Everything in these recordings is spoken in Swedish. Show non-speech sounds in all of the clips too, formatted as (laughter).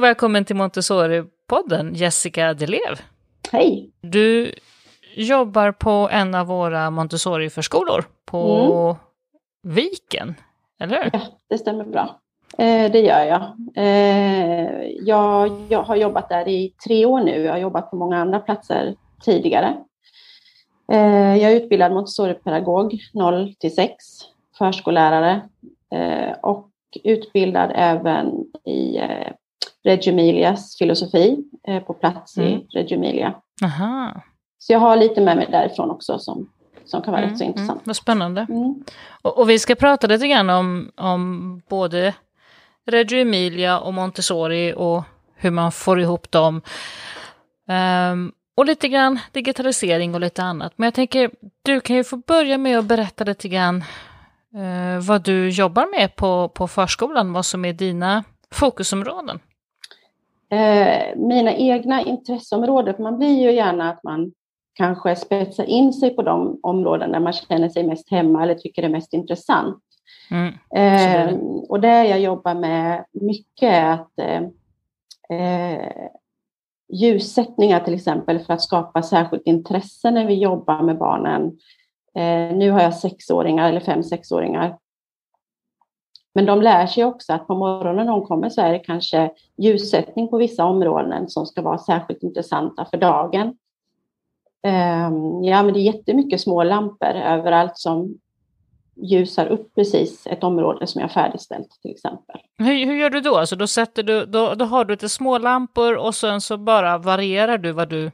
och välkommen till Montessori-podden, Jessica Delev. Hej! Du jobbar på en av våra Montessori-förskolor på mm. Viken, eller hur? Ja, det stämmer bra. Eh, det gör jag. Eh, jag. Jag har jobbat där i tre år nu. Jag har jobbat på många andra platser tidigare. Eh, jag är utbildad Montessori-pedagog 0 till 6, förskollärare eh, och utbildad även i eh, Reggio Emilias filosofi eh, på plats mm. i Reggio Emilia. Aha. Så jag har lite med mig därifrån också som, som kan vara mm, rätt så mm, intressant. Mm, vad spännande. Mm. Och, och, vi ska prata lite grann om, om både Reggio Emilia och Montessori och hur man får ihop dem. Um, och lite grann digitalisering och lite annat. Men jag tänker, du kan ju få börja med att berätta lite grann uh, vad du jobbar med på, på förskolan, vad som är dina fokusområden. Uh, mina egna intresseområden, för man blir ju gärna att man kanske spetsar in sig på de områden där man känner sig mest hemma eller tycker det är mest intressant. Mm, eh, och det jag jobbar med mycket är att eh, eh, ljussättningar till exempel för att skapa särskilt intresse när vi jobbar med barnen. Eh, nu har jag sexåringar eller fem sexåringar. Men de lär sig också att på morgonen när de kommer så är det kanske ljussättning på vissa områden som ska vara särskilt intressanta för dagen. Ehm, ja, men det är jättemycket små lampor överallt som ljusar upp precis ett område som jag färdigställt till exempel. Hur, hur gör du då? Alltså då, sätter du, då, då har du lite små lampor och sen så bara varierar du vad du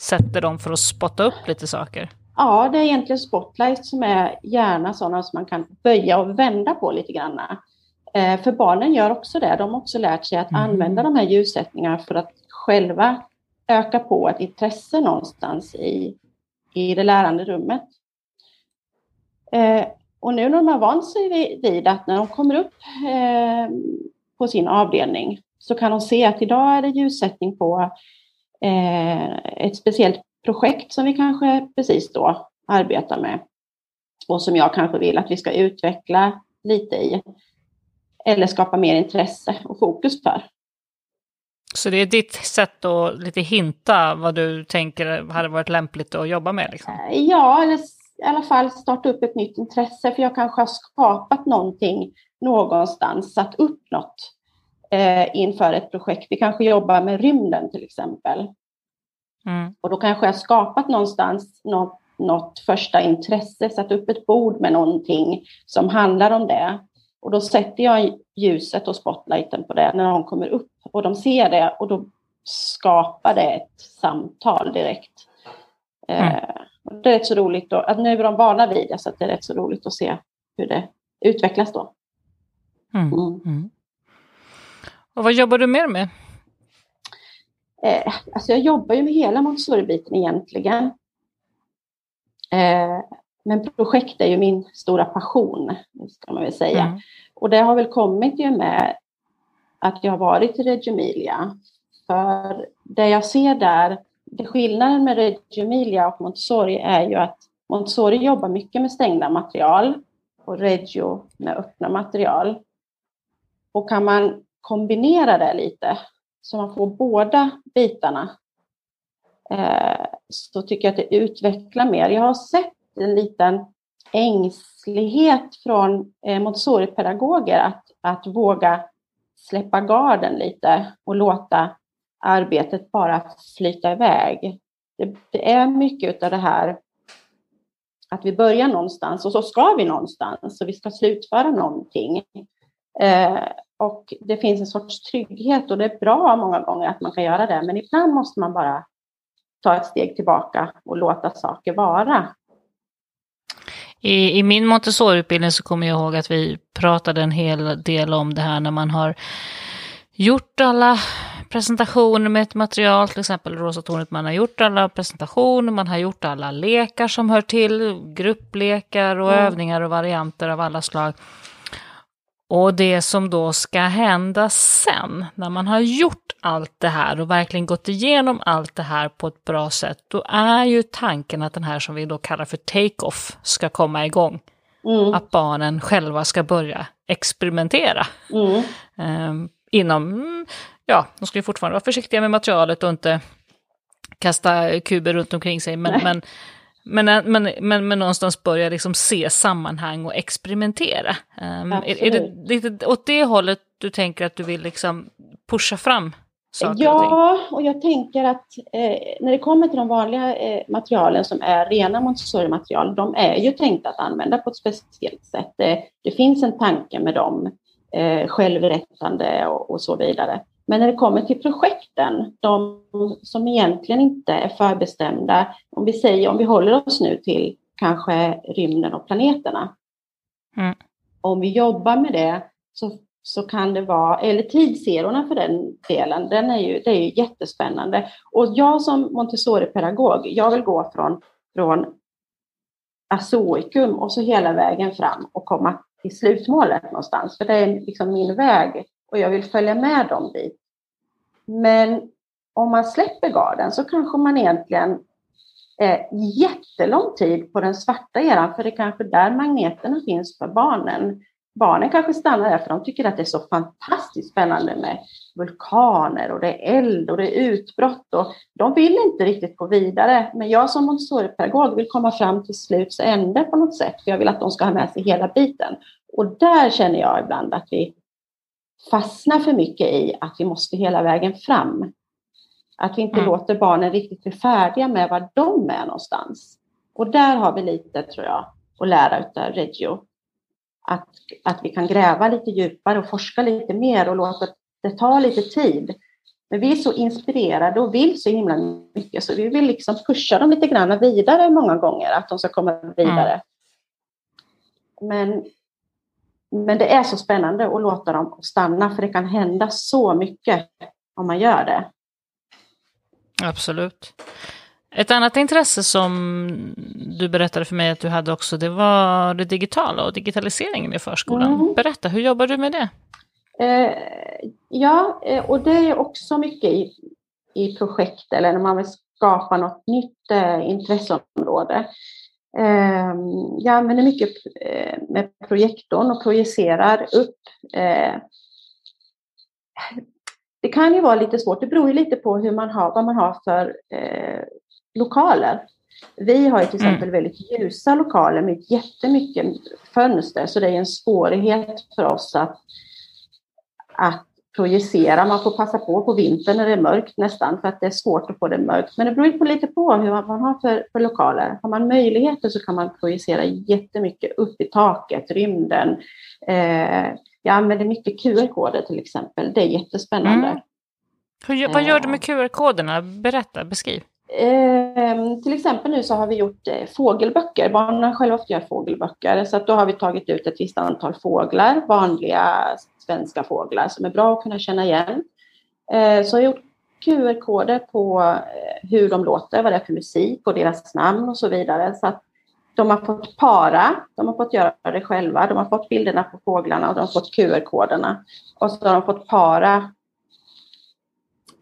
sätter dem för att spotta upp lite saker? Ja, det är egentligen spotlights som är gärna sådana som man kan böja och vända på lite grann. Eh, för barnen gör också det. De har också lärt sig att mm. använda de här ljussättningarna för att själva öka på ett intresse någonstans i, i det lärande rummet. Eh, och nu när de har vant sig vid att när de kommer upp eh, på sin avdelning så kan de se att idag är det ljussättning på ett speciellt projekt som vi kanske precis då arbetar med och som jag kanske vill att vi ska utveckla lite i eller skapa mer intresse och fokus för. Så det är ditt sätt att lite hinta vad du tänker hade varit lämpligt att jobba med? Liksom. Ja, eller i alla fall starta upp ett nytt intresse för jag kanske har skapat någonting någonstans, satt upp något eh, inför ett projekt. Vi kanske jobbar med rymden till exempel. Mm. Och då kanske jag skapat någonstans något, något första intresse, satt upp ett bord med någonting som handlar om det. Och då sätter jag ljuset och spotlighten på det när de kommer upp och de ser det och då skapar det ett samtal direkt. Mm. Eh, det är rätt så roligt då, att nu är de vana vid det så det är rätt så roligt att se hur det utvecklas då. Mm. Mm. mm. Och vad jobbar du mer med? Eh, alltså jag jobbar ju med hela Montessori-biten egentligen. Eh, men projekt är ju min stora passion, ska man väl säga. Mm. Och det har väl kommit ju med att jag har varit i Reggio Emilia. För det jag ser där det skillnaden med Reggio Emilia och Montessori är ju att Montessori jobbar mycket med stängda material och Reggio med öppna material. Och kan man kombinera det lite så man får båda bitarna eh, så tycker jag att det utvecklar mer. Jag har sett en liten ängslighet från eh, Montessori-pedagoger att, att våga släppa garden lite och låta arbetet bara flyta iväg. Det, det är mycket av det här att vi börjar någonstans och så ska vi någonstans och vi ska slutföra någonting. Eh, och det finns en sorts trygghet och det är bra många gånger att man kan göra det, men ibland måste man bara ta ett steg tillbaka och låta saker vara. I, I min Montessori-utbildning så kommer jag ihåg att vi pratade en hel del om det här när man har gjort alla presentationer med ett material, till exempel Rosa tornet, man har gjort alla presentationer, man har gjort alla lekar som hör till, grupplekar och mm. övningar och varianter av alla slag. Och det som då ska hända sen, när man har gjort allt det här och verkligen gått igenom allt det här på ett bra sätt, då är ju tanken att den här som vi då kallar för take-off ska komma igång. Mm. Att barnen själva ska börja experimentera. Mm. Um, inom, ja, de ska ju fortfarande vara försiktiga med materialet och inte kasta kuber runt omkring sig, men, men men, men, men, men någonstans börja liksom se sammanhang och experimentera. Um, är, är, det lite åt det hållet du tänker att du vill liksom pusha fram saker Ja, och, och jag tänker att eh, när det kommer till de vanliga eh, materialen som är rena Montessori-material, de är ju tänkta att använda på ett speciellt sätt. Det, det finns en tanke med dem, eh, självrättande och, och så vidare. Men när det kommer till projekten, de som egentligen inte är förbestämda, om vi säger, om vi håller oss nu till kanske rymden och planeterna. Mm. Om vi jobbar med det så, så kan det vara, eller tidserorna för den delen, den är ju, det är ju jättespännande. Och jag som Montessori-pedagog, jag vill gå från, från azoikum och så hela vägen fram och komma till slutmålet någonstans. För det är liksom min väg och jag vill följa med dem dit. Men om man släpper garden så kanske man egentligen eh, jättelång tid på den svarta eran, för det är kanske där magneterna finns för barnen. Barnen kanske stannar där för de tycker att det är så fantastiskt spännande med vulkaner och det är eld och det är utbrott och de vill inte riktigt gå vidare. Men jag som montessori vill komma fram till sluts ände på något sätt, för jag vill att de ska ha med sig hela biten. Och där känner jag ibland att vi fastnar för mycket i att vi måste hela vägen fram. Att vi inte mm. låter barnen riktigt bli färdiga med var de är någonstans. Och där har vi lite, tror jag, att lära av Reggio. Att, att vi kan gräva lite djupare och forska lite mer och låta det ta lite tid. Men vi är så inspirerade och vill så himla mycket så vi vill liksom pusha dem lite grann vidare många gånger, att de ska komma vidare. Mm. Men men det är så spännande att låta dem stanna för det kan hända så mycket om man gör det. Absolut. Ett annat intresse som du berättade för mig att du hade också, det var det digitala och digitaliseringen i förskolan. Mm. Berätta, hur jobbar du med det? Eh, ja, eh, och det är också mycket i, i projekt eller när man vill skapa något nytt eh, intresseområde. Ehm, jag använder mycket eh, med projektorn och projicerar upp. Eh, det kan ju vara lite svårt, det beror ju lite på hur man har, vad man har för eh, lokaler. Vi har ju till mm. exempel väldigt ljusa lokaler med jättemycket fönster, så det är en svårighet för oss att, att projicera. Man får passa på på vintern när det är mörkt nästan för att det är svårt att få det mörkt. Men det beror på lite på hur man har för, för lokaler. Har man möjligheter så kan man projicera jättemycket upp i taket, rymden. Eh, jag använder mycket QR-koder till exempel. Det är jättespännande. Mm. Hur, vad gör du med QR-koderna? Berätta, beskriv. Eh, till exempel nu så har vi gjort eh, fågelböcker. Barnen har själva fått göra fågelböcker. Så att då har vi tagit ut ett visst antal fåglar, vanliga svenska fåglar som är bra att kunna känna igen. Eh, så jag har gjort QR-koder på eh, hur de låter, vad det är för musik och deras namn och så vidare. Så att de har fått para, de har fått göra det själva, de har fått bilderna på fåglarna och de har fått QR-koderna. Och så har de fått para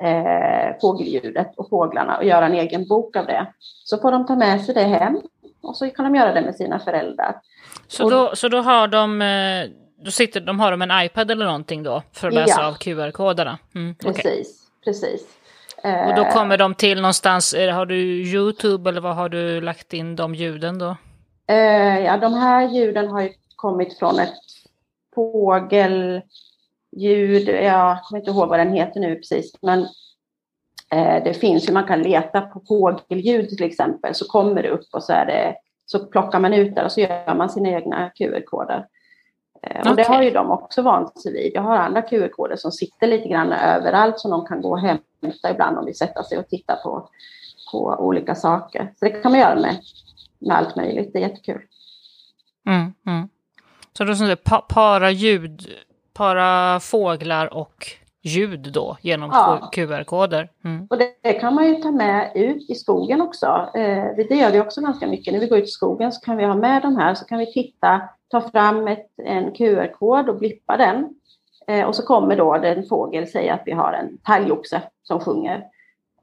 eh, fågelljudet och fåglarna och göra en egen bok av det. Så får de ta med sig det hem och så kan de göra det med sina föräldrar. Så, då, så då har de eh, då sitter, de har de en iPad eller någonting då för att läsa ja. av QR-koderna? Mm, precis, okay. precis. Och då kommer de till någonstans, har du YouTube eller vad har du lagt in de ljuden då? Eh, ja, de här ljuden har kommit från ett fågelljud, jag kommer inte ihåg vad den heter nu precis, men eh, det finns ju, man kan leta på fågelljud till exempel, så kommer det upp och så är det, så plockar man ut det och så gör man sina egna QR-koder. Okay. Eh, och det har ju de också vant sig vid. Jag har andra QR-koder som sitter lite grann överallt som de kan gå och hämta ibland om vi sätter sig och tittar på, på olika saker. Så det kan man göra med, med allt möjligt. Det är jättekul. Mm, mm. Så då som det, pa para ljud, para fåglar och ljud då genom ja. QR-koder. Mm. Och det, kan man ju ta med ut i skogen också. Eh, det gör vi också ganska mycket. När vi går ut i skogen så kan vi ha med de här så kan vi titta ta fram ett, en QR-kod och blippa den. Eh, och så kommer då en fågel säga att vi har en talgoxe som sjunger.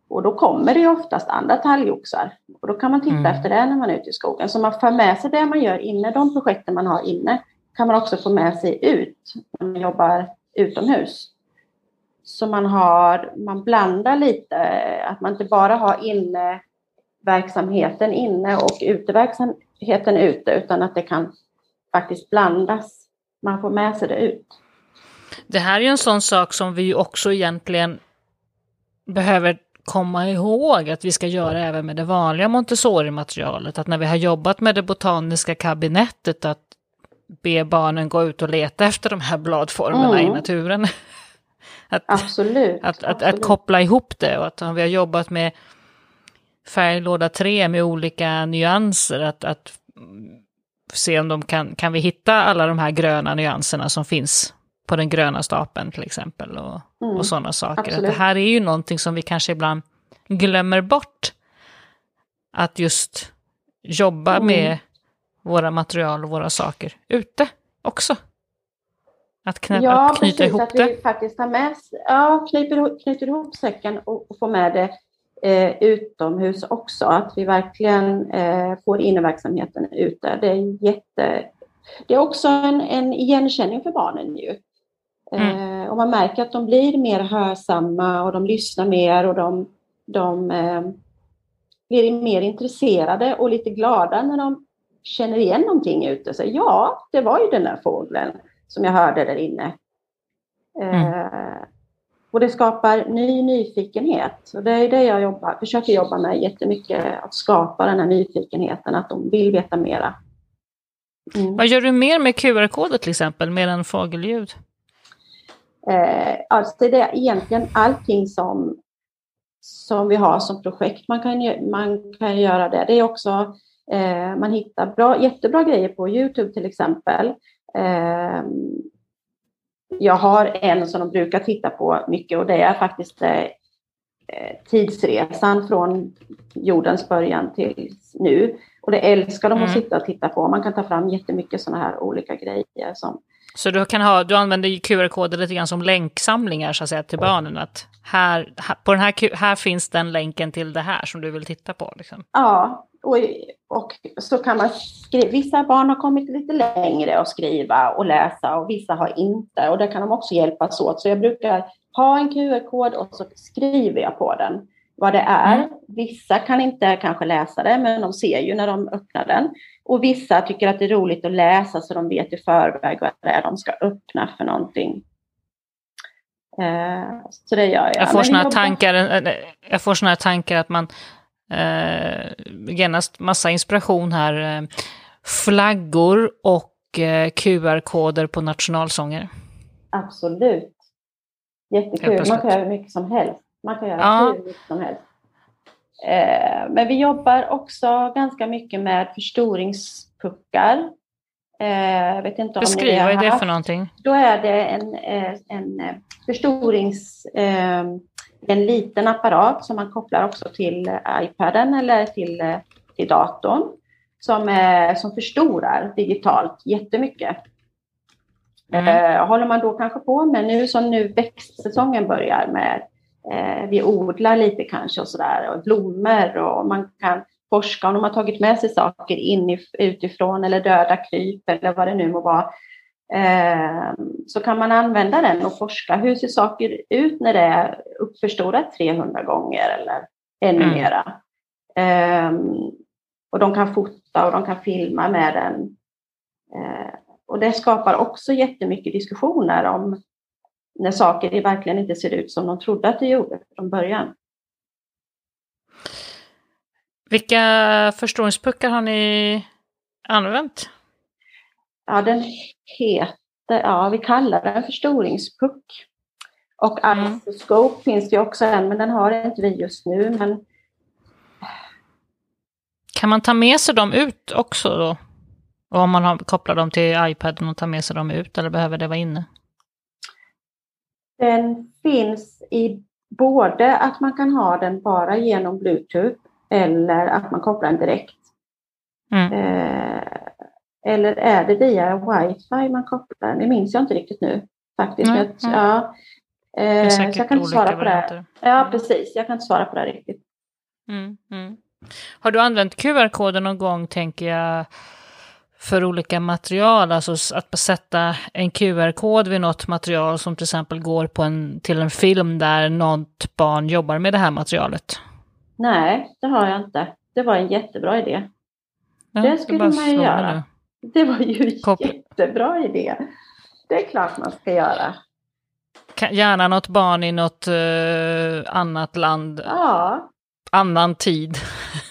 Och då kommer det ju oftast andra talgoxar. Och då kan man titta mm. efter det när man är ute i skogen. Så man för med sig det man gör inne, de projekten man har inne, kan man också få med sig ut när man jobbar utomhus. Så man, har, man blandar lite, att man inte bara har inne verksamheten inne och uteverksamheten ute, utan att det kan faktiskt blandas. Man får med sig det ut. Det här är ju en sån sak som vi också egentligen behöver komma ihåg att vi ska göra även med det vanliga Montessori-materialet. Att när vi har jobbat med det botaniska kabinettet att be barnen gå ut och leta efter de här bladformerna mm. i naturen. (laughs) att, absolut, att, att, att, koppla ihop det och att vi har jobbat med färglåda 3 med olika nyanser, att, att se om de kan, kan vi hitta alla de här gröna nyanserna som finns på den gröna stapeln till exempel och, mm, och sådana saker. Att det här är ju någonting som vi kanske ibland glömmer bort. Att just jobba mm. med våra material och våra saker ute också. Att, knä, ja, att knyta precis, ihop att det. Vi faktiskt har med, ja, knyter, knyter ihop säcken och, och får med det eh, utomhus också. Att vi verkligen eh, får inneverksamheten ute. Det är jätte... Det är också en, en igenkänning för barnen ju. Mm. Eh, och man märker att de blir mer hörsamma och de lyssnar mer och de, de eh, blir mer intresserade och lite glada när de känner igen någonting ute. Så, ja, det var ju den där fågeln som jag hörde där inne. Mm. Eh, och det skapar ny nyfikenhet. Och det är det jag jobbar, försöker jobba med jättemycket, att skapa den här nyfikenheten, att de vill veta mera. Mm. Vad gör du mer med QR-koder till exempel, mer än fågelljud? Eh, alltså det är egentligen allting som, som vi har som projekt. Man kan, man kan göra det. Det är också, eh, man hittar bra, jättebra grejer på Youtube till exempel. Eh, jag har en som de brukar titta på mycket och det är faktiskt eh, tidsresan från jordens början till nu. Och det älskar de mm. att sitta och titta på. Man kan ta fram jättemycket sådana här olika grejer som så du, kan ha, du använder QR-koder lite grann som länksamlingar så att säga till barnen? Att här, på den här, här finns den länken till det här som du vill titta på? Liksom. Ja, och, och så kan man skriva. Vissa barn har kommit lite längre att skriva och läsa och vissa har inte. Och där kan de också hjälpas åt. Så jag brukar ha en QR-kod och så skriver jag på den vad det är. Mm. Vissa kan inte kanske läsa det, men de ser ju när de öppnar den. Och vissa tycker att det är roligt att läsa så de vet i förväg vad det är de ska öppna för någonting. Eh, så det gör jag. Jag får, såna tankar, eh, jag får såna tankar att man eh, genast massa inspiration här. Eh, flaggor och eh, QR-koder på nationalsånger. Absolut. Jättekul. Man kan göra hur mycket som helst. Man kan göra ja. hur mycket som helst. Eh, men vi jobbar också ganska mycket med förstoringspuckar. Eh, vet inte om Beskriv, vad är det för någonting? Då är det en, eh, en förstorings... En liten apparat som man kopplar också till iPaden eller till, till datorn som, är, som förstorar digitalt jättemycket. Mm. håller man då kanske på med nu som nu växtsäsongen börjar med eh, vi odlar lite kanske och sådär, och blommor och man kan forska om de har tagit med sig saker in utifrån eller döda kryp eller vad det nu må vara. Eh, så kan man använda den och forska. Hur ser saker ut när det är uppförstorat 300 gånger eller ännu mm. mera? Eh, och de kan fota och de kan filma med den. Eh, och det skapar också jättemycket diskussioner om när saker verkligen inte ser ut som de trodde att det gjorde från början. Vilka förstoringspuckar har ni använt? Ja, den heter, ja vi kallar den förstoringspuck. Och mm. Isoscope finns det också en, men den har inte vi just nu. Men... Kan man ta med sig dem ut också då? Och om man har, kopplar dem till iPaden och tar med sig dem ut, eller behöver det vara inne? Den finns i både att man kan ha den bara genom Bluetooth eller att man kopplar den direkt. Mm. Eh, eller är det via wifi man kopplar? Det minns jag inte riktigt nu faktiskt. Mm. Men, ja, eh, så jag kan inte svara på det. Ja, mm. precis. Jag kan inte svara på det riktigt. Mm, mm. Har du använt QR-koden någon gång, tänker jag, för olika material, alltså att sätta en QR-kod vid något material som till exempel går på en, till en film där något barn jobbar med det här materialet? Nej, det har jag inte. Det var en jättebra idé. Ja, det skulle man ju göra. Det var ju en Kop jättebra idé. Det är klart man ska göra. Gärna något barn i något uh, annat land. Ja. Annan tid.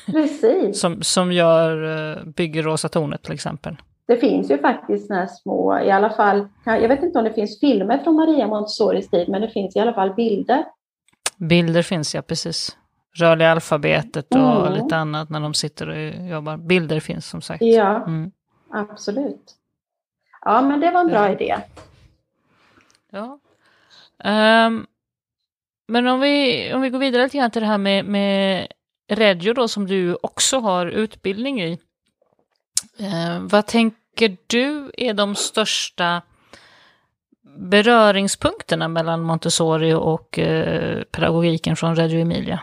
Precis. (laughs) som, som gör, uh, bygger Rosa tornet till exempel. Det finns ju faktiskt sådana små, i alla fall, jag vet inte om det finns filmer från Maria Montessoris tid, men det finns i alla fall bilder. Bilder finns ja, precis. Rörliga alfabetet och mm. lite annat när de sitter och jobbar. Bilder finns som sagt. Ja, mm. Absolut. Ja, men det var en bra ja. idé. Ja. Um, men om vi, om vi går vidare lite grann till det här med, med Reggio då som du också har utbildning i. Uh, vad tänker du är de största beröringspunkterna mellan Montessori och uh, pedagogiken från Reggio Emilia?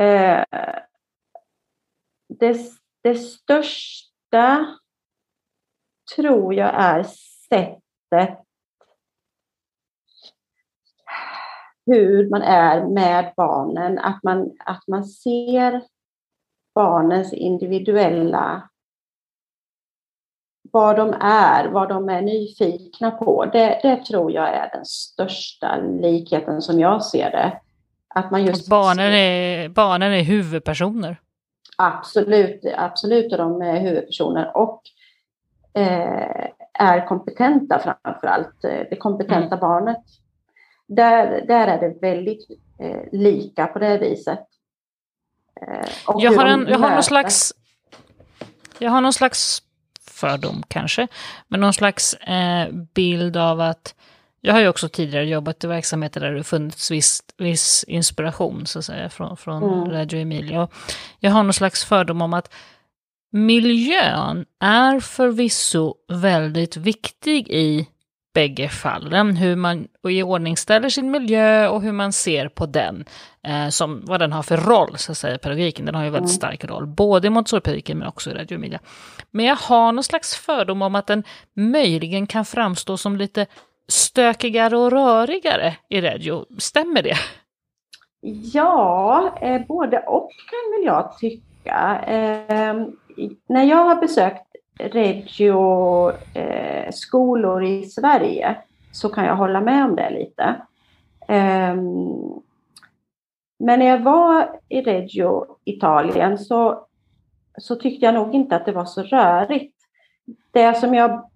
Uh, det, det största tror jag är sättet hur man är med barnen, att man, att man ser barnens individuella vad de är, vad de är nyfikna på. Det, det tror jag är den största likheten som jag ser det. Att man just barnen, är, barnen är huvudpersoner? Absolut, absolut är de huvudpersoner och eh, är kompetenta framför allt, eh, det kompetenta mm. barnet. Där, där är det väldigt eh, lika på det viset. Eh, jag, har en, jag har någon slags jag har någon slags fördom kanske, men någon slags eh, bild av att jag har ju också tidigare jobbat i verksamheter där det funnits viss, viss inspiration så att säga från, från mm. Radio Emilia. Jag har någon slags fördom om att miljön är förvisso väldigt viktig i bägge fallen. Hur man iordningställer sin miljö och hur man ser på den. Eh, som vad den har för roll, så att säga, pedagogiken. Den har ju väldigt mm. stark roll, både i Montessori-pedagogiken men också i Radio Emilia. Men jag har någon slags fördom om att den möjligen kan framstå som lite stökigare och rörigare i Radio. Stämmer det? Ja, eh, både och kan väl jag tycka. Eh, när jag har besökt Reggio eh, skolor i Sverige så kan jag hålla med om det lite. Eh, men när jag var i Reggio, Italien, så, så tyckte jag nog inte att det var så rörigt. Det som jag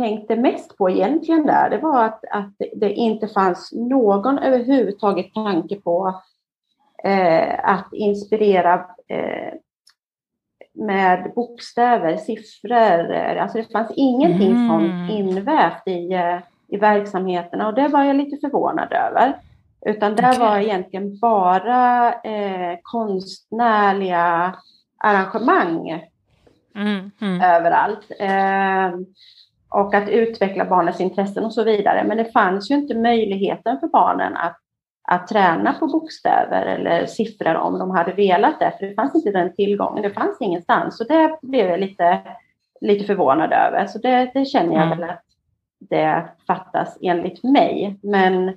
tänkte mest på egentligen där, det var att, att det inte fanns någon överhuvudtaget tanke på eh, att inspirera eh, med bokstäver, siffror. Alltså det fanns ingenting mm. sånt invävt i, eh, i verksamheterna och det var jag lite förvånad över. Utan det okay. var egentligen bara eh, konstnärliga arrangemang mm. Mm. överallt. Eh, och att utveckla barnens intressen och så vidare. Men det fanns ju inte möjligheten för barnen att att träna på bokstäver eller siffror om de hade velat det, för det fanns inte den tillgången, det fanns ingenstans. Och det blev jag lite, lite förvånad över. Så det, det känner jag mm. väl att det fattas enligt mig. Men,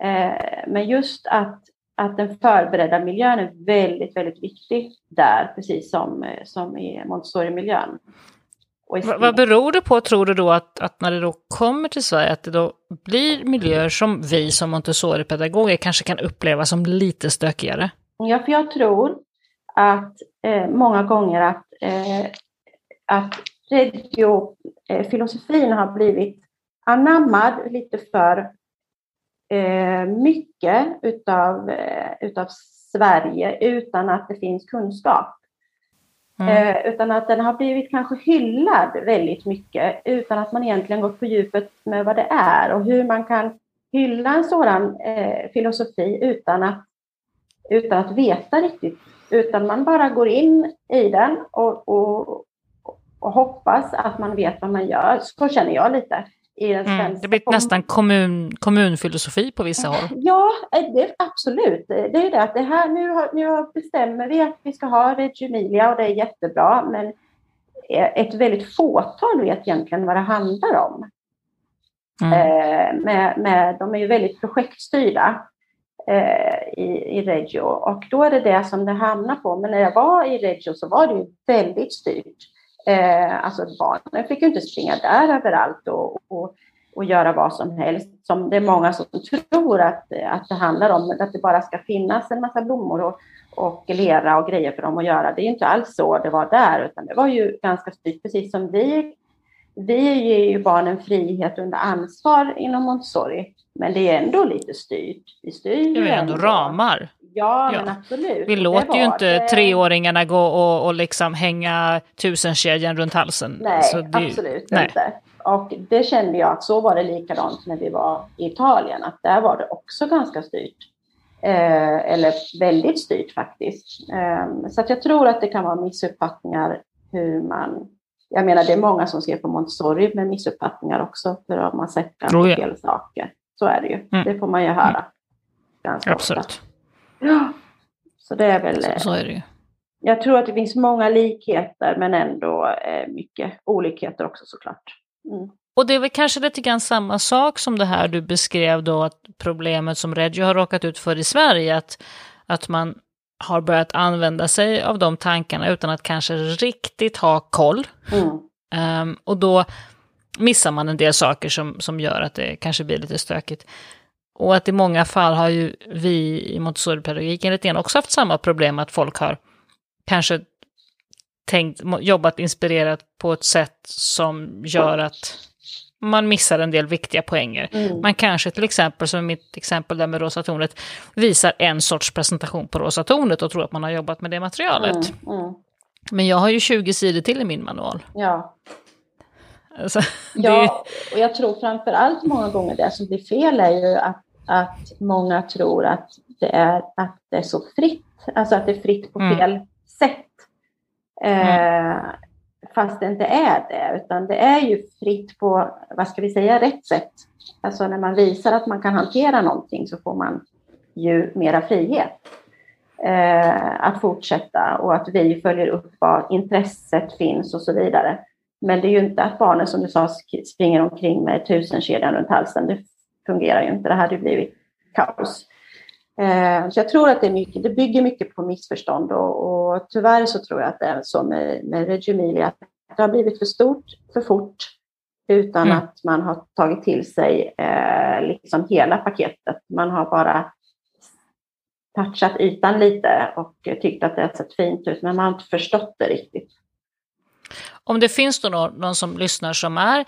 eh, men just att, att den förberedda miljön är väldigt, väldigt viktig där, precis som, som i Montessori-miljön. Vad, beror det på, tror du då, att, att när det då kommer till Sverige, att det då blir miljöer som vi som Montessori-pedagoger kanske kan uppleva som lite stökigare? Ja, för jag tror att eh, många gånger att, eh, att regiofilosofin har blivit anammad lite för eh, mycket utav, eh, utav Sverige utan att det finns kunskap. Mm. Eh, utan att den har blivit kanske hyllad väldigt mycket utan att man egentligen gått på djupet med vad det är och hur man kan hylla en sådan eh, filosofi utan att, utan att veta riktigt. Utan man bara går in i den och, och, och hoppas att man vet vad man gör. Så känner jag lite i den mm, Det blir nästan kommun, kommunfilosofi på vissa håll. (laughs) Ja, eh, det, absolut. Det är det att det här, nu, har, nu bestämmer vi att vi ska ha Reggio Emilia och det är jättebra, men ett väldigt fåtal vet egentligen vad det handlar om. Mm. Eh, med, med, de är ju väldigt projektstyrda eh, i, i Reggio och då är det det som det hamnar på. Men när jag var i Reggio så var det ju väldigt styrt. Eh, alltså barnen fick ju inte springa där överallt och, och, och göra vad som helst. Som det är många som tror att, att det handlar om, att det bara ska finnas en massa blommor och, och lera och grejer för dem att göra. Det är ju inte alls så det var där, utan det var ju ganska styrt, precis som vi. Vi ger ju barnen frihet under ansvar inom Montessori, men det är ändå lite styrt. Vi styr det är ändå, ändå ramar. Ja, ja, men absolut. Vi låter ju inte det... treåringarna gå och, och liksom hänga tusenkedjan runt halsen. Nej, det... absolut nej. inte. Och det kände jag att så var det likadant när vi var i Italien, att där var det också ganska styrt. Eh, eller väldigt styrt faktiskt. Eh, så att jag tror att det kan vara missuppfattningar hur man... Jag menar, det är många som ser på Montessori med missuppfattningar också, för att man sätter oh, ja. fel saker. Så är det ju. Mm. Det får man ju höra mm. ganska Absolut. ofta. Ja. Så det är väl... Så, så, är det ju. Jag tror att det finns många likheter, men ändå eh, mycket olikheter också såklart. Mm. Och det är väl kanske lite grann samma sak som det här du beskrev då, att problemet som Reggio har råkat ut för i Sverige, att, att man har börjat använda sig av de tankarna utan att kanske riktigt ha koll. Mm. Um, och då missar man en del saker som, som gör att det kanske blir lite stökigt. Och att i många fall har ju vi i Montessori-pedagogiken lite grann också haft samma problem, att folk har kanske tänkt, jobbat inspirerat på ett sätt som gör att man missar en del viktiga poänger. Mm. Man kanske till exempel, som mitt exempel där med rosa tornet, visar en sorts presentation på rosa tornet och tror att man har jobbat med det materialet. Mm. Mm. Men jag har ju 20 sidor till i min manual. Ja. Alltså, ja, och jag tror framför allt många gånger det som blir fel är ju att, att många tror att det, är, att det är så fritt, alltså att det är fritt på mm. fel sätt. Mm. Eh, fast det inte är det, utan det är ju fritt på, vad ska vi säga, rätt sätt. Alltså när man visar att man kan hantera någonting så får man ju mera frihet eh, att fortsätta och att vi följer upp var intresset finns och så vidare. Men det är ju inte att barnen som du sa springer omkring med tusenkedjan runt halsen. Det fungerar ju inte. Det hade blivit kaos. Eh, så jag tror att det, är mycket, det bygger mycket på missförstånd och, och tyvärr så tror jag att det är så med, med Reggio Emilia, att det har blivit för stort, för fort, utan mm. att man har tagit till sig eh, liksom hela paketet. Man har bara touchat ytan lite och tyckt att det har sett fint ut, men man har inte förstått det riktigt. Om det finns då någon, någon som lyssnar som är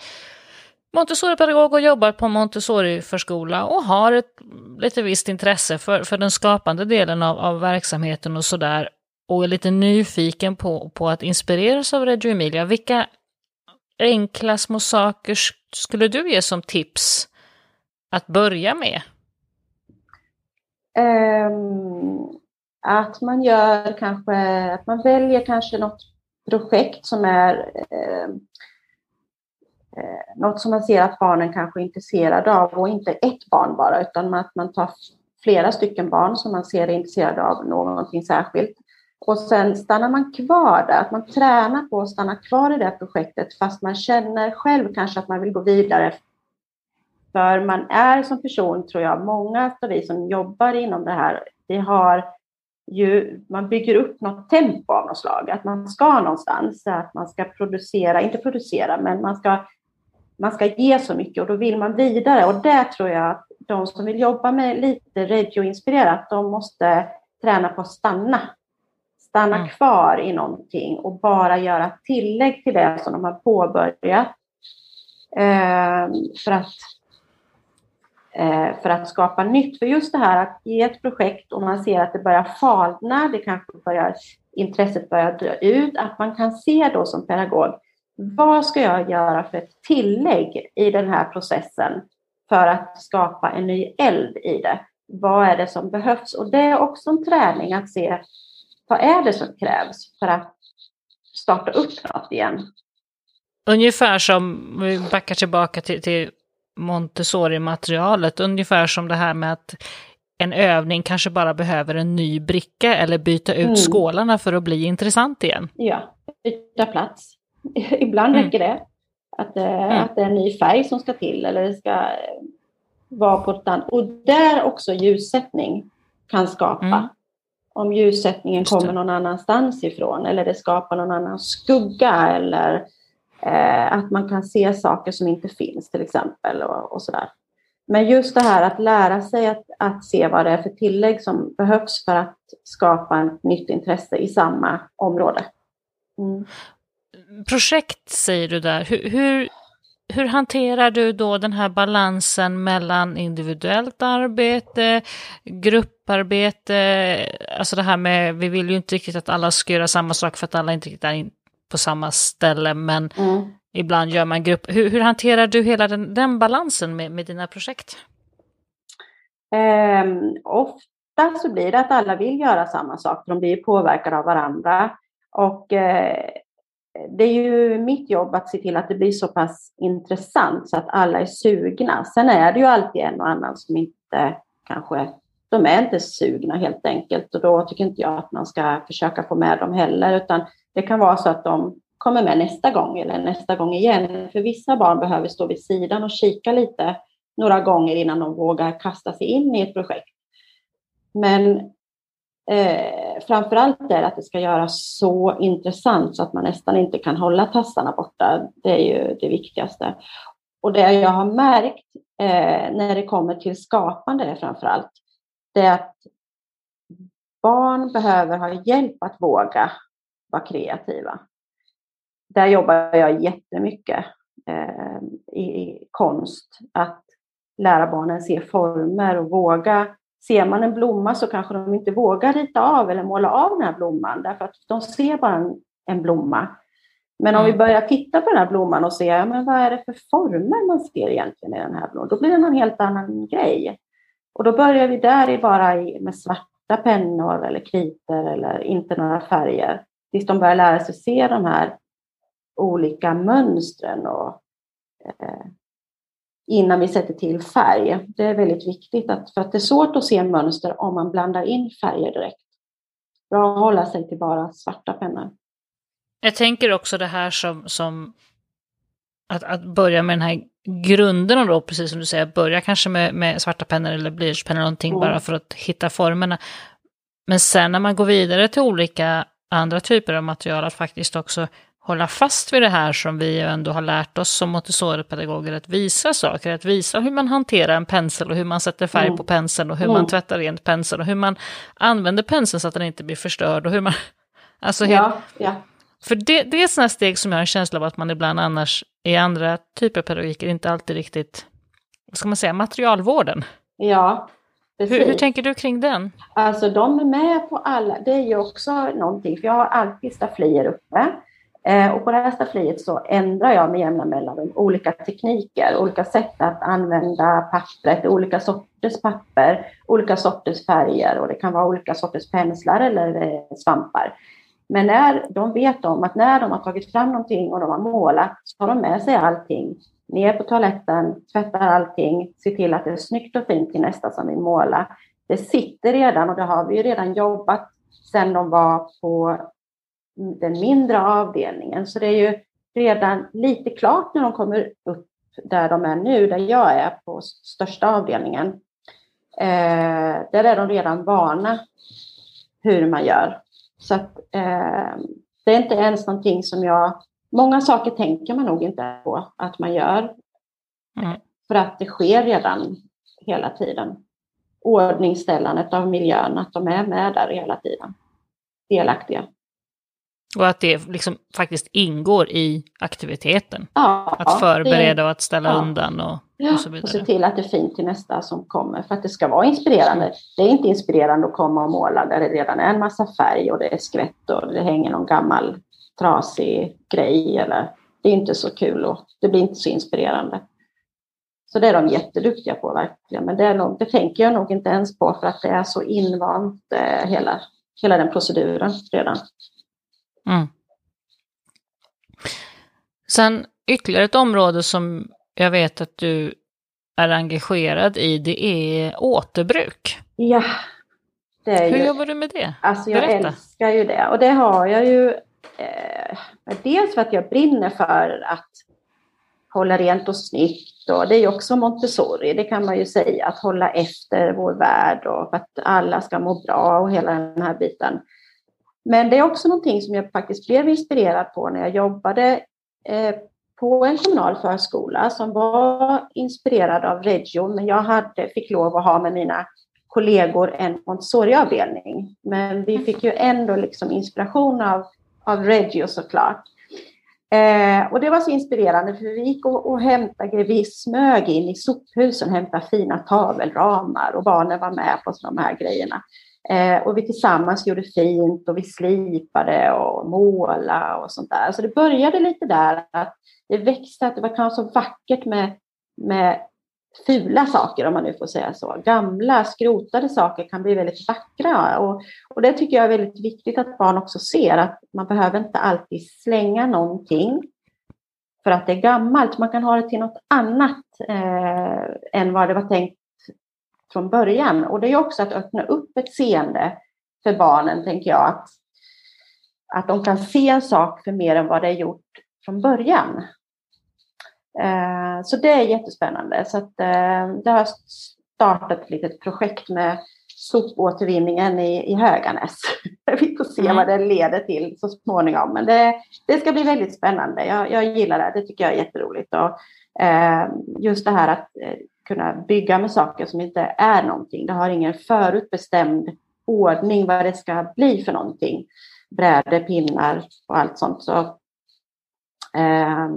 Montessori-pedagog och jobbar på Montessori-förskola och har ett lite visst intresse för, för den skapande delen av, av verksamheten och sådär och är lite nyfiken på, på att inspireras av Reggio Emilia. Vilka enkla små saker skulle du ge som tips att börja med? Um, att man gör kanske, att man väljer kanske något projekt som är um, eh, något som man ser att barnen kanske är intresserade av och inte ett barn bara utan att man tar flera stycken barn som man ser är intresserade av någonting särskilt. Och sen stannar man kvar där, att man tränar på att stanna kvar i det projektet fast man känner själv kanske att man vill gå vidare. För man är som person, tror jag, många av vi som jobbar inom det här, vi har ju, man bygger upp något tempo av något slag, att man ska någonstans, att man ska producera, inte producera, men man ska man ska ge så mycket och då vill man vidare. Och där tror jag att de som vill jobba med lite regio-inspirerat, de måste träna på att stanna. Stanna mm. kvar i någonting och bara göra tillägg till det som de har påbörjat. Eh, för, att, eh, för att skapa nytt. För just det här att ge ett projekt och man ser att det börjar falna, det kanske börjar, intresset börjar dö ut, att man kan se då som pedagog vad ska jag göra för ett tillägg i den här processen för att skapa en ny eld i det? Vad är det som behövs? Och det är också en träning att se vad är det som krävs för att starta upp något igen. Ungefär som, vi backar tillbaka till, till Montessori-materialet, ungefär som det här med att en övning kanske bara behöver en ny bricka eller byta ut mm. skålarna för att bli intressant igen. Ja, byta plats. (laughs) Ibland mm. räcker det. Att, eh, mm. att det är en ny färg som ska till eller det ska eh, vara på ett annat. Och där också ljussättning kan skapa. Mm. Om ljussättningen kommer någon annanstans ifrån eller det skapar någon annan skugga eller eh, att man kan se saker som inte finns till exempel och, och sådär. Men just det här att lära sig att, att se vad det är för tillägg som behövs för att skapa ett nytt intresse i samma område. Mm. Projekt säger du där. Hur, hur, hur, hanterar du då den här balansen mellan individuellt arbete, grupparbete, alltså det här med, vi vill ju inte riktigt att alla ska göra samma sak för att alla inte riktigt är på samma ställe, men mm. ibland gör man grupp. Hur, hur hanterar du hela den, den balansen med, med dina projekt? Um, ofta så blir det att alla vill göra samma sak, de blir påverkade av varandra. Och eh, det är ju mitt jobb att se till att det blir så pass intressant så att alla är sugna. Sen är det ju alltid en och annan som inte kanske, de är inte sugna helt enkelt och då tycker inte jag att man ska försöka få med dem heller utan det kan vara så att de kommer med nästa gång eller nästa gång igen. För vissa barn behöver stå vid sidan och kika lite några gånger innan de vågar kasta sig in i ett projekt. Men eh, framför allt är det att det ska göras så intressant så att man nästan inte kan hålla tassarna borta. Det är ju det viktigaste. Och det jag har märkt eh, när det kommer till skapande framför allt, det är att barn behöver ha hjälp att våga vara kreativa. Där jobbar jag jättemycket eh, i, i konst, att lära barnen se former och våga. Ser man en blomma så kanske de inte vågar rita av eller måla av den här blomman därför att de ser bara en, en blomma. Men om vi mm. börjar titta på den här blomman och se ja, men vad är det för former man ser egentligen i den här blomman, då blir det en helt annan grej. Och då börjar vi där i bara med svarta pennor eller kritor eller inte några färger tills de börjar lära sig se de här olika mönstren och eh, innan vi sätter till färg. Det är väldigt viktigt att, för att det är svårt att se mönster om man blandar in färger direkt. Bra att hålla sig till bara svarta pennor. Jag tänker också det här som, som att, att börja med den här grunderna då, precis som du säger, börja kanske med, med svarta pennor eller blyertspennor eller någonting mm. bara för att hitta formerna. Men sen när man går vidare till olika andra typer av material, att faktiskt också hålla fast vid det här som vi ändå har lärt oss som Montessori-pedagoger, att visa saker, att visa hur man hanterar en pensel och hur man sätter färg mm. på penseln och hur mm. man tvättar rent penseln och hur man använder penseln så att den inte blir förstörd och hur man... (laughs) Alltså helt, ja, ja. För det, det är sådana steg som jag har en känsla av att man ibland annars i andra typer av pedagogiker inte alltid riktigt, vad ska man säga, materialvården. Ja, hur, hur, tänker du kring den? Alltså de är med på alla, det är ju också någonting, för jag har alltid stafflier uppe. Eh, och på det här staffliet så ändrar jag med jämna mellanrum olika tekniker, olika sätt att använda pappret, olika sorters papper, olika sorters färger och det kan vara olika sorters penslar eller eh, svampar. Men när de vet om att när de har tagit fram någonting och de har målat så har de med sig allting ner på toaletten, tvättar allting, ser till att det är snyggt och fint till nästa som vill måla. Det sitter redan och det har vi ju redan jobbat sedan de var på den mindre avdelningen. Så det är ju redan lite klart när de kommer upp där de är nu, där jag är på största avdelningen. Eh, där är de redan vana hur man gör. Så att, eh, det är inte ens någonting som jag Många saker tänker man nog inte på att man gör. Mm. För att det sker redan hela tiden. Ordningställandet av miljön, att de är med där hela tiden. Delaktiga. Och att det liksom faktiskt ingår i aktiviteten. Ja, att förbereda och att ställa ja. undan och, och så vidare. Och se till att det är fint till nästa som kommer. För att det ska vara inspirerande. Det är inte inspirerande att komma och måla där det redan är en massa färg och det är skvätt och det hänger någon gammal trasig grej eller det är inte så kul och det blir inte så inspirerande. Så det är de jätteduktiga på verkligen, men det, är nog, det tänker jag nog inte ens på för att det är så invant eh, hela, hela den proceduren redan. Mm. Sen ytterligare ett område som jag vet att du är engagerad i, det är återbruk. Ja. Hur ju, jobbar du med det? Alltså jag Berätta. älskar ju det. Och det har jag ju eh, dels för att jag brinner för att hålla rent och snyggt. Och det är ju också Montessori, det kan man ju säga, att hålla efter vår värld och att alla ska må bra och hela den här biten. Men det är också någonting som jag faktiskt blev inspirerad på när jag jobbade eh, på en kommunal förskola som var inspirerad av Reggio, men jag hade, fick lov att ha med mina kollegor en Montessori-avdelning. Men vi fick ju ändå liksom inspiration av, av Reggio såklart. Eh, och det var så inspirerande för vi gick och, och hämtade, vi smög in i sophusen och hämtade fina tavelramar och barnen var med på de här grejerna. Eh, och vi tillsammans gjorde fint och vi slipade och målade och sånt där. Så det började lite där att det växte, att det var kanske så vackert med, med fula saker om man nu får säga så. Gamla skrotade saker kan bli väldigt vackra och, och det tycker jag är väldigt viktigt att barn också ser att man behöver inte alltid slänga någonting för att det är gammalt. Man kan ha det till något annat eh, än vad det var tänkt från början. Och det är också att öppna upp ett seende för barnen, tänker jag. Att, att de kan se en sak för mer än vad det är gjort från början. Eh, så det är jättespännande. Så att, eh, det har startat ett litet projekt med sopåtervinningen i, i Höganäs. (laughs) Vi får se mm. vad det leder till så småningom. Men det, det ska bli väldigt spännande. Jag, jag gillar det. Det tycker jag är jätteroligt. Och, eh, just det här att eh, kunna bygga med saker som inte är någonting. Det har ingen förutbestämd ordning vad det ska bli för någonting. Brädor, pinnar och allt sånt. Så, eh,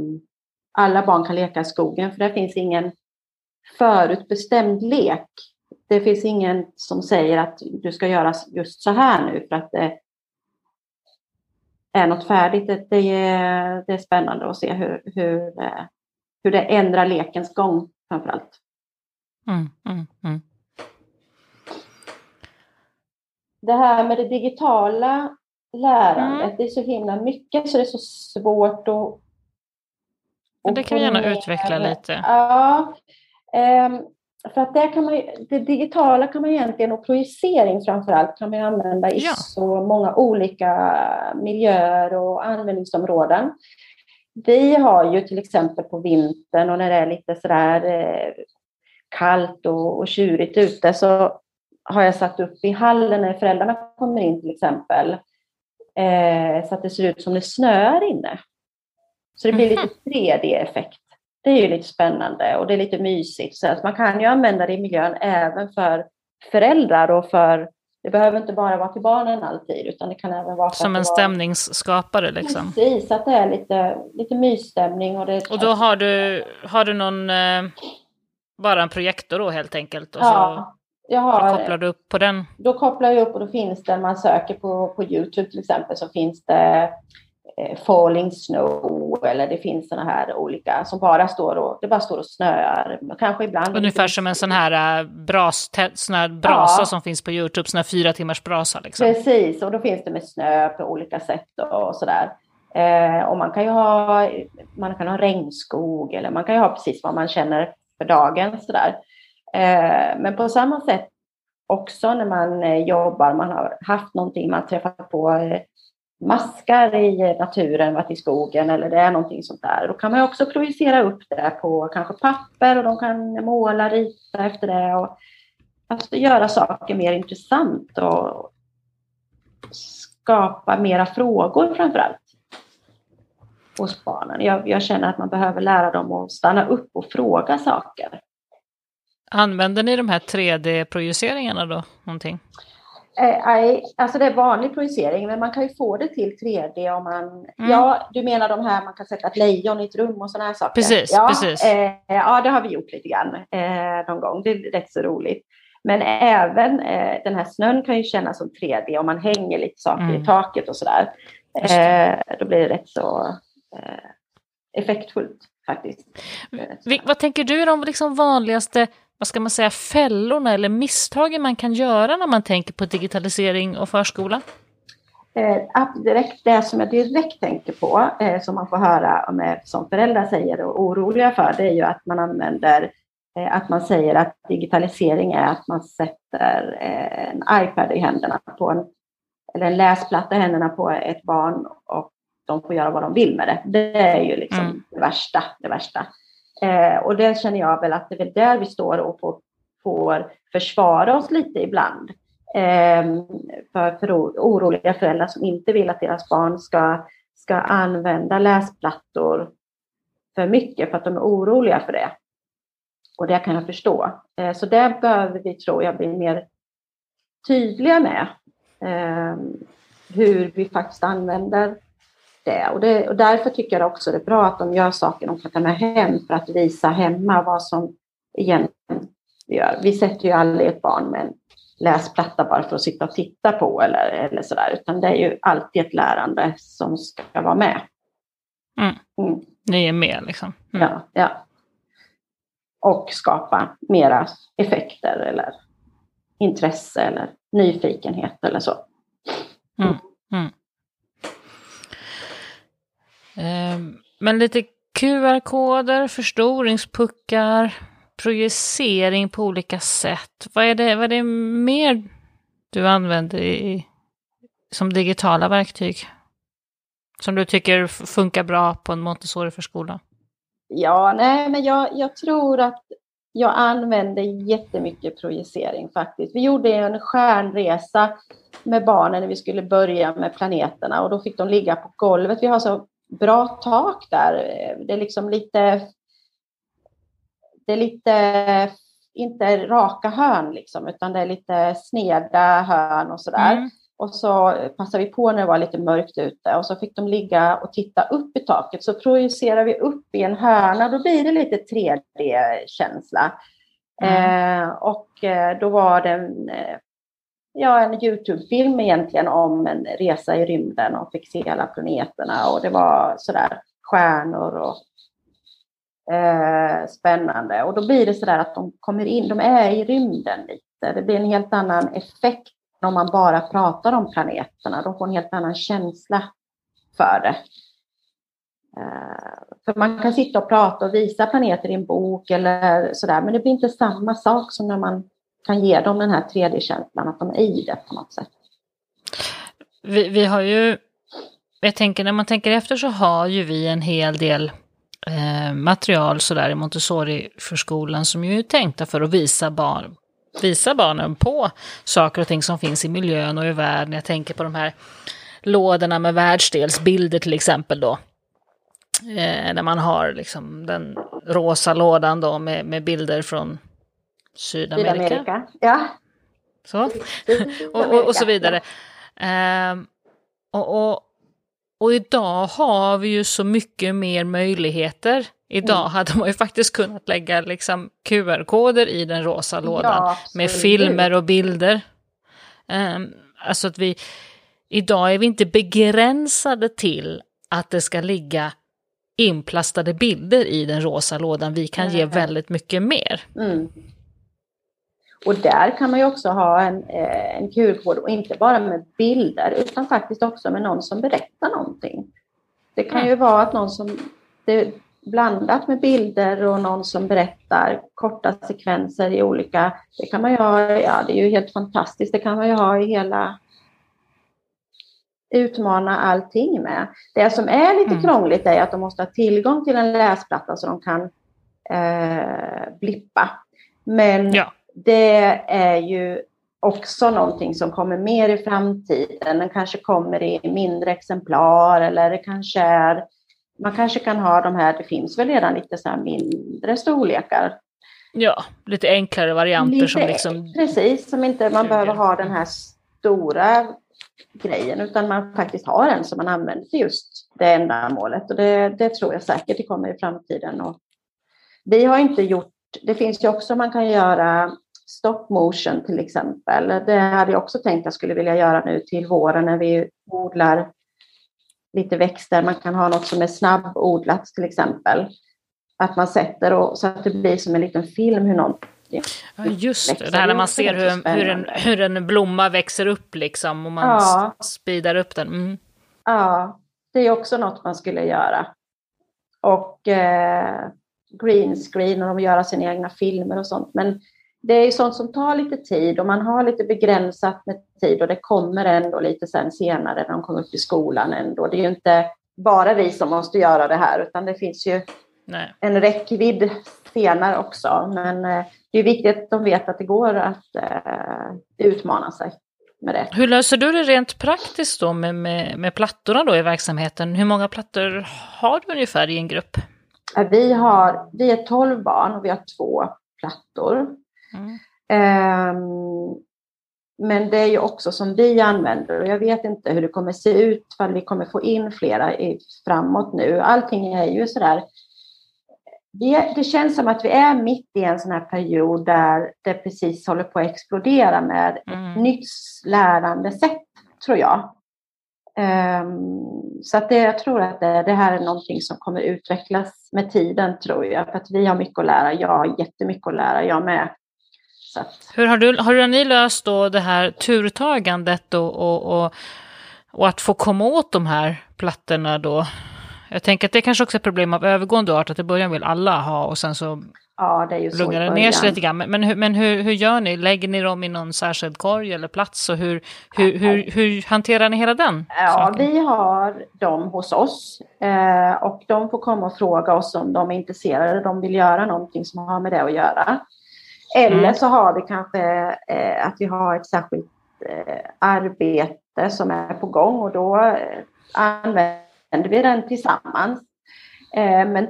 alla barn kan leka i skogen för det finns ingen förutbestämd lek. Det finns ingen som säger att du ska göra just så här nu för att det är något färdigt. Det, är, det är spännande att se hur, hur, eh, hur det ändrar lekens gång framför allt. Mm, mm, mm. Det här med det digitala lärandet, det är så himla mycket så det är så svårt att men det kan vi gärna utveckla lite. Ja, um, för att det, kan man, det digitala kan man egentligen, och projicering framför allt, kan man använda i ja. så många olika miljöer och användningsområden. Vi har ju till exempel på vintern och när det är lite sådär eh, kallt och, och tjurigt ute så har jag satt upp i hallen när föräldrarna kommer in till exempel eh, så att det ser ut som det snöar inne. Så det blir lite 3D-effekt. Mhm. Det är ju lite spännande och det är lite mysigt. Så att man kan ju använda det i miljön även för föräldrar och för det behöver inte bara vara till barnen alltid, utan det kan även vara... Som en stämningsskapare liksom? Precis, att det är lite, lite mysstämning. Och, det... och då har du, har du någon, eh, bara en projektor då helt enkelt? Och ja, så jag har, kopplar du upp på den? Då kopplar jag upp och då finns det, man söker på, på YouTube till exempel, så finns det Eh, falling snow eller det finns sådana här olika som bara står och, det bara står och snöar. Kanske ibland. Ungefär som en sån här uh, bras, sån här brasa ja. som finns på Youtube, sån här fyra timmars brasa. Liksom. Precis, och då finns det med snö på olika sätt och sådär. Eh, och man kan ju ha, man kan ha regnskog eller man kan ju ha precis vad man känner för dagen sådär. Eh, men på samma sätt också när man eh, jobbar, man har haft någonting, man träffar på eh, maskar i naturen, varit i skogen eller det är någonting sånt där. Då kan man också projicera upp det på kanske papper och de kan måla, rita efter det och alltså göra saker mer intressant och skapa mera frågor framför allt hos barnen. Jag, jag känner att man behöver lära dem att stanna upp och fråga saker. Använder ni de här 3D-projiceringarna då? Någonting? Nej, alltså det är vanlig projicering, men man kan ju få det till 3D om man... Mm. Ja, du menar de här man kan sätta ett lejon i ett rum och sådana här saker? Precis, ja, precis. Eh, ja, det har vi gjort lite grann eh, någon gång. Det är rätt så roligt. Men även eh, den här snön kan ju kännas som 3D om man hänger lite saker mm. i taket och sådär. Eh, då blir det rätt så eh, effektfullt faktiskt. Vad tänker du är de liksom vanligaste vad ska man säga, fällorna eller misstagen man kan göra när man tänker på digitalisering och förskola? Eh, direkt, det som jag direkt tänker på, eh, som man får höra med, som föräldrar säger och oroliga för, det är ju att man använder eh, att man säger att digitalisering är att man sätter eh, en iPad i händerna på en, eller en läsplatta i händerna på ett barn och de får göra vad de vill med det. Det är ju liksom mm. det värsta. Det värsta. Eh, och det känner jag väl att det är där vi står och får, får försvara oss lite ibland. Eh, för, för oroliga föräldrar som inte vill att deras barn ska, ska använda läsplattor för mycket för att de är oroliga för det. Och det kan jag förstå. Eh, så det behöver vi, tror jag, bli mer tydliga med. Eh, hur vi faktiskt använder det. Och, det. och därför tycker jag också det är bra att de gör saker de kan ta med hem för att visa hemma vad som egentligen vi gör. Vi sätter ju aldrig ett barn med en läsplatta bara för att sitta och titta på eller, eller sådär, utan det är ju alltid ett lärande som ska vara med. Mm. Mm. Ni är med liksom? Mm. Ja, ja. Och skapa mera effekter eller intresse eller nyfikenhet eller så. Mm. Ehm, men lite QR-koder, förstoringspuckar, projicering på olika sätt. Vad är det, vad är det mer du använder i, som digitala verktyg? Som du tycker funkar bra på en Montessori-förskola? Ja, nej, men jag, jag tror att jag använder jättemycket projicering faktiskt. Vi gjorde en stjärnresa med barnen när vi skulle börja med planeterna och då fick de ligga på golvet. Vi har så bra tak där. Det är liksom lite... Det är lite, inte raka hörn liksom, utan det är lite sneda hörn och sådär. Mm. Och så passade vi på när det var lite mörkt ute och så fick de ligga och titta upp i taket. Så projicerar vi upp i en hörna, då blir det lite 3D-känsla. Mm. Eh, och eh, då var det eh, ja, en Youtube-film egentligen om en resa i rymden och fick se alla planeterna och det var sådär stjärnor och eh, spännande. Och då blir det sådär att de kommer in, de är i rymden lite. Det blir en helt annan effekt om man bara pratar om planeterna. De får en helt annan känsla för det. Eh, för man kan sitta och prata och visa planeter i en bok eller sådär, men det blir inte samma sak som när man kan ge dem den här 3D-känslan, att de är i det på något sätt. Vi, vi har ju, jag tänker när man tänker efter så har ju vi en hel del eh, material sådär i Montessori-förskolan som ju är tänkta för att visa barn, visa barnen på saker och ting som finns i miljön och i världen. Jag tänker på de här lådorna med världsdelsbilder till exempel då. Eh, där man har liksom den rosa lådan då med, med bilder från Sydamerika. Sydamerika. Ja. Så. (laughs) och, och, och, så vidare. Ja. Um, och, och, och idag har vi ju så mycket mer möjligheter. Idag mm. hade man ju faktiskt kunnat lägga liksom QR-koder i den rosa lådan ja, med filmer och bilder. Um, alltså att vi, idag är vi inte begränsade till att det ska ligga inplastade bilder i den rosa lådan. Vi kan mm. ge väldigt mycket mer. Mm. Och där kan man ju också ha en, eh, en QR-kod och inte bara med bilder utan faktiskt också med någon som berättar någonting. Det kan ju vara att någon som det blandat med bilder och någon som berättar korta sekvenser i olika, det kan man ju ha, ja det är ju helt fantastiskt, det kan man ju ha i hela utmana allting med. Det som är lite mm. krångligt är att de måste ha tillgång till en läsplatta så de kan eh, blippa. Men ja det är ju också någonting som kommer mer i framtiden. Den kanske kommer i mindre exemplar eller det kanske är, man kanske kan ha de här, det finns väl redan lite så mindre storlekar. Ja, lite enklare varianter lite, som liksom... Precis, som inte man behöver ha den här stora grejen utan man faktiskt har en som man använder till just det ändamålet och det, det tror jag säkert det kommer i framtiden. Och vi har inte gjort, det finns ju också man kan göra stop motion till exempel. Det hade jag också tänkt att jag skulle vilja göra nu till våren när vi odlar lite växter. Man kan ha något som är snabbodlat till exempel. Att man sätter och, så att det blir som en liten film hur någon Ja, just det, det här när man ser hur, hur, en, hur en blomma växer upp liksom och man ja. speedar upp den. Mm. Ja, det är också något man skulle göra. Och eh, green screen och de göra sina egna filmer och sånt. Men det är ju sånt som tar lite tid och man har lite begränsat med tid och det kommer ändå lite sen senare när de kommer upp i skolan ändå. Det är ju inte bara vi som måste göra det här utan det finns ju Nej. en räckvidd senare också. Men eh, det är viktigt att de vet att det går att eh, utmana sig med det. Hur löser du det rent praktiskt då med, med, med plattorna då i verksamheten? Hur många plattor har du ungefär i en grupp? Vi, har, vi är tolv barn och vi har två plattor. Mm. Um, men det är ju också som vi använder och jag vet inte hur det kommer se ut för vi kommer få in flera i, framåt nu. Allting är ju sådär det, det känns som att vi är mitt i en sån här period där det precis håller på att explodera med mm. ett nytt lärande sätt, tror jag. Um, så att det, jag tror att det, det, här är någonting som kommer utvecklas med tiden, tror jag. För att vi har mycket att lära. Jag har jättemycket att lära, jag med. Att... Hur har, du, har ni löst då det här turtagandet och, och, och, och att få komma åt de här plattorna då? Jag tänker att det kanske också är ett problem av övergående art, att i början vill alla ha och sen så ja, det är ju lugnar det ner sig lite grann. Men, men, hur, men hur, hur gör ni? Lägger ni dem i någon särskild korg eller plats? Och hur, hur, hur, hur hanterar ni hela den? Ja, saken? vi har dem hos oss eh, och de får komma och fråga oss om de är intresserade, de vill göra någonting som har med det att göra. Eller mm. så har vi kanske eh, att vi har ett särskilt eh, arbete som är på gång och då eh, använder vi den tillsammans. Eh, men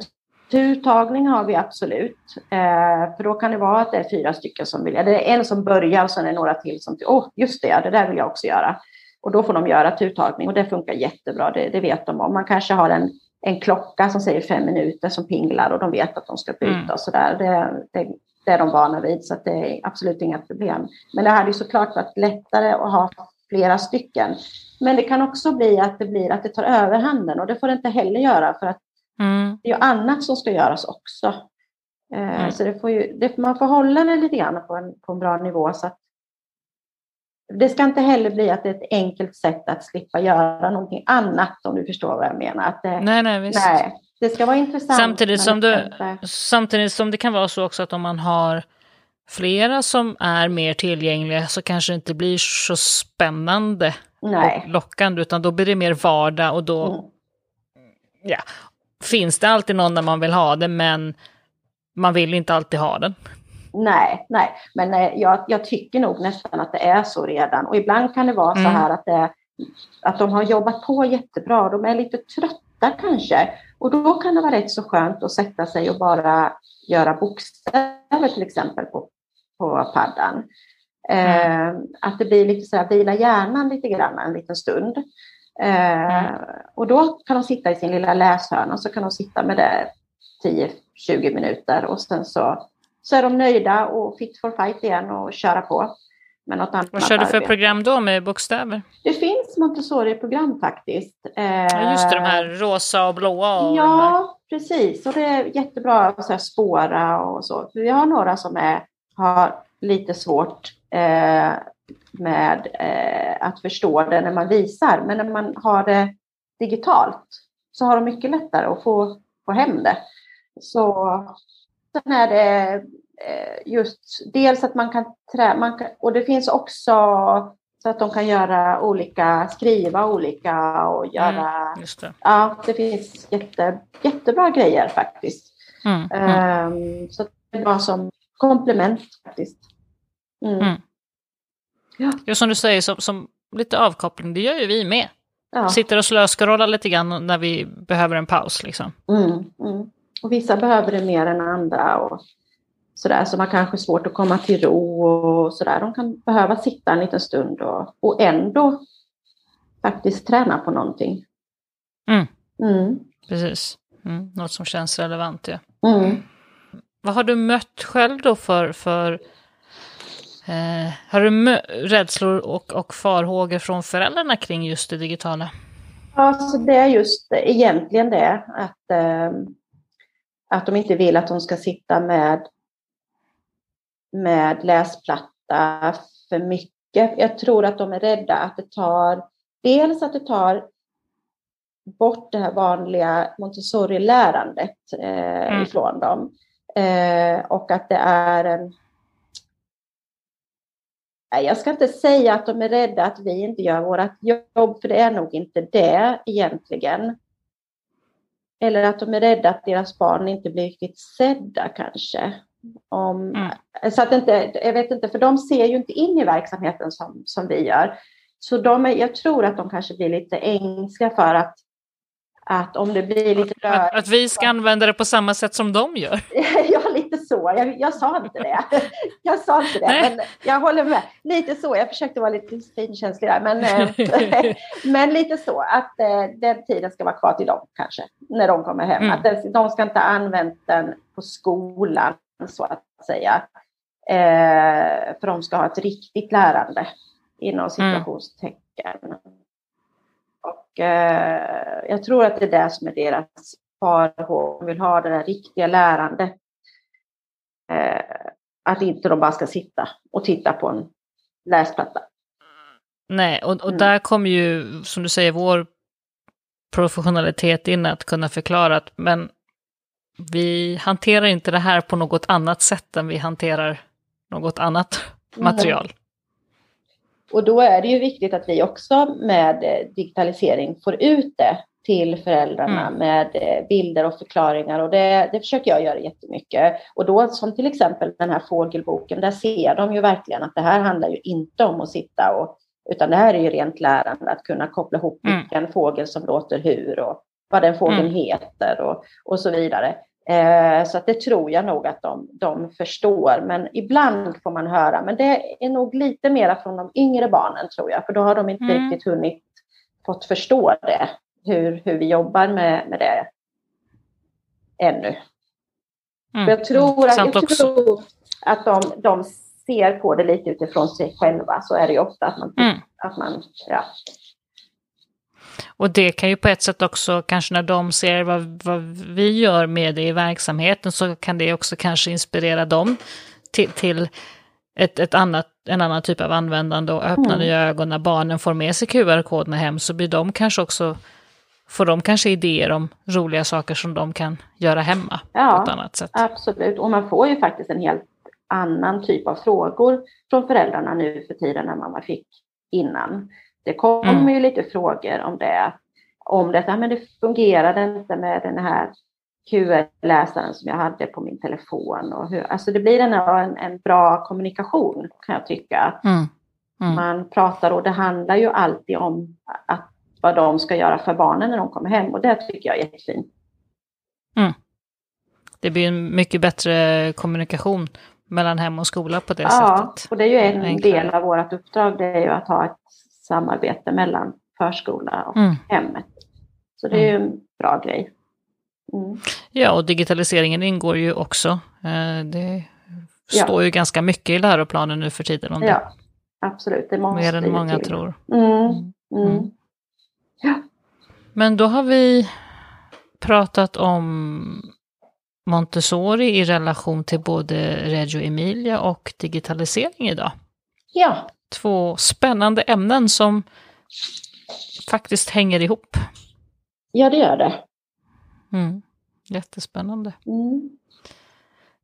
turtagning har vi absolut. Eh, för då kan det vara att det är fyra stycken som vill, det är en som börjar och sen är det några till som, åh oh, just det, det där vill jag också göra. Och då får de göra turtagning och det funkar jättebra, det, det vet de om. Man kanske har en, en klocka som säger fem minuter som pinglar och de vet att de ska byta mm. och sådär. Det, det, det är de vana vid så det är absolut inga problem. Men det hade ju såklart varit lättare att ha flera stycken. Men det kan också bli att det blir att det tar överhanden och det får det inte heller göra för att mm. det är ju annat som ska göras också. Eh, mm. Så det får ju, det, man får hålla det lite grann på en, på en bra nivå. Så att det ska inte heller bli att det är ett enkelt sätt att slippa göra någonting annat om du förstår vad jag menar. Att det, nej, nej, visst. nej, det ska vara intressant. Samtidigt som, du, samtidigt som det kan vara så också att om man har flera som är mer tillgängliga så kanske det inte blir så spännande Nej. och lockande, utan då blir det mer vardag och då mm. ja, finns det alltid någon där man vill ha det, men man vill inte alltid ha den. Nej, nej, men eh, jag, jag tycker nog nästan att det är så redan. Och ibland kan det vara mm. så här att, det, att de har jobbat på jättebra, de är lite trötta kanske. Och då kan det vara rätt så skönt att sätta sig och bara göra bokstäver till exempel på på paddan. Mm. Eh, att det blir lite så här, vila hjärnan lite grann en liten stund. Eh, mm. Och då kan de sitta i sin lilla läshörna och så kan de sitta med det 10-20 minuter och sen så, så är de nöjda och fit for fight igen och köra på. Med något annat Vad kör du för arbete. program då med bokstäver? Det finns Montessori-program faktiskt. Ja, just det, de här rosa och blåa. Och ja, precis. Och det är jättebra att spåra och så. Vi har några som är har lite svårt eh, med eh, att förstå det när man visar. Men när man har det digitalt så har de mycket lättare att få, få hem det. Så sen är det eh, just dels att man kan träna, och det finns också så att de kan göra olika, skriva olika och göra... Mm, det. Ja, det finns jätte, jättebra grejer faktiskt. Mm, mm. Um, så det är bra som komplement faktiskt. Mm. Mm. Ja. ja, som du säger, som, som, lite avkoppling, det gör ju vi med. Ja. Sitter och slöskrollar lite grann när vi behöver en paus. Liksom. Mm, mm. Och vissa behöver det mer än andra. Och sådär, så man kanske har svårt att komma till ro och sådär. De kan behöva sitta en liten stund och, och ändå faktiskt träna på någonting. Mm. Mm. Precis. Mm. Något som känns relevant, ja. Mm. Vad har du mött själv då för, för eh, har du rädslor och, och farhågor från föräldrarna kring just det digitala? Ja, så det är just egentligen det att, eh, att de inte vill att de ska sitta med, med läsplatta för mycket. Jag tror att de är rädda att det tar, dels att det tar bort det här vanliga Montessori-lärandet eh, mm. ifrån dem. Eh, och att det är en... Jag ska inte säga att de är rädda att vi inte gör vårt jobb, för det är nog inte det egentligen. Eller att de är rädda att deras barn inte blir riktigt sedda kanske. Om, mm. Så att inte, jag vet inte, för de ser ju inte in i verksamheten som, som vi gör. Så de är, jag tror att de kanske blir lite ängsliga för att att om det blir lite rörigt... Att, att, vi ska använda det på samma sätt som de gör? (laughs) ja, lite så. Jag, jag sa inte det. (laughs) jag sa inte det, Nej. men jag håller med. Lite så. Jag försökte vara lite finkänslig där, men, eh, (laughs) men lite så. Att eh, den tiden ska vara kvar till dem kanske, när de kommer hem. Mm. Att de ska inte ha använt den på skolan, så att säga. Eh, för de ska ha ett riktigt lärande inom mm. situationstecken. Mm. Och eh, jag tror att det är det som är deras farhågor. De vill ha det där riktiga lärandet. Eh, att inte de bara ska sitta och titta på en läsplatta. Nej, och, och mm. där kommer ju, som du säger, vår professionalitet in att kunna förklara att men vi hanterar inte det här på något annat sätt än vi hanterar något annat material. Mm. Och då är det ju viktigt att vi också med eh, digitalisering får ut det till föräldrarna mm. med eh, bilder och förklaringar och det, det försöker jag göra jättemycket. Och då som till exempel den här fågelboken, där ser de ju verkligen att det här handlar ju inte om att sitta och utan det här är ju rent lärande, att kunna koppla ihop mm. vilken fågel som låter hur och vad den fågeln mm. heter och, och så vidare. Eh, så att det tror jag nog att de, de förstår. Men ibland får man höra, men det är nog lite mera från de yngre barnen tror jag, för då har de inte mm. riktigt hunnit fått förstå det, hur, hur vi jobbar med, med det ännu. Mm. Jag tror att, jag tror att de, de ser på det lite utifrån sig själva, så är det ju ofta att man, mm. att man ja, och det kan ju på ett sätt också, kanske när de ser vad, vad vi gör med det i verksamheten, så kan det också kanske inspirera dem till, till ett, ett annat, en annan typ av användande och öppna mm. nya ögon. När barnen får med sig QR-koderna hem så blir de kanske också, får de kanske idéer om roliga saker som de kan göra hemma ja, på ett annat sätt. Absolut, och man får ju faktiskt en helt annan typ av frågor från föräldrarna nu för tiden än vad man fick innan. Det kommer mm. ju lite frågor om det. Om det, men det fungerade inte med den här QR-läsaren som jag hade på min telefon. Och hur, alltså det blir en, en, en bra kommunikation kan jag tycka. Mm. Mm. Man pratar och det handlar ju alltid om att, vad de ska göra för barnen när de kommer hem och det tycker jag är jättefint. Mm. Det blir en mycket bättre kommunikation mellan hem och skola på det ja, sättet. Ja, och det är ju en Enklare. del av vårt uppdrag, det är ju att ha ett samarbete mellan förskola och mm. hemmet. Så det är ju en bra grej. Mm. Ja, och digitaliseringen ingår ju också. Eh, det står ja. ju ganska mycket i läroplanen nu för tiden om det. Ja, absolut. Det måste Mer än många till. tror. Mm. Mm. mm. Ja. Men då har vi pratat om Montessori i relation till både Reggio Emilia och digitalisering idag. Ja två spännande ämnen som faktiskt hänger ihop. Ja, det gör det. Mm. Jättespännande. Mm.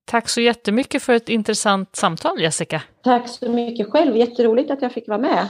Tack så jättemycket för ett intressant samtal, Jessica. Tack så mycket själv. Jätteroligt att jag fick vara med.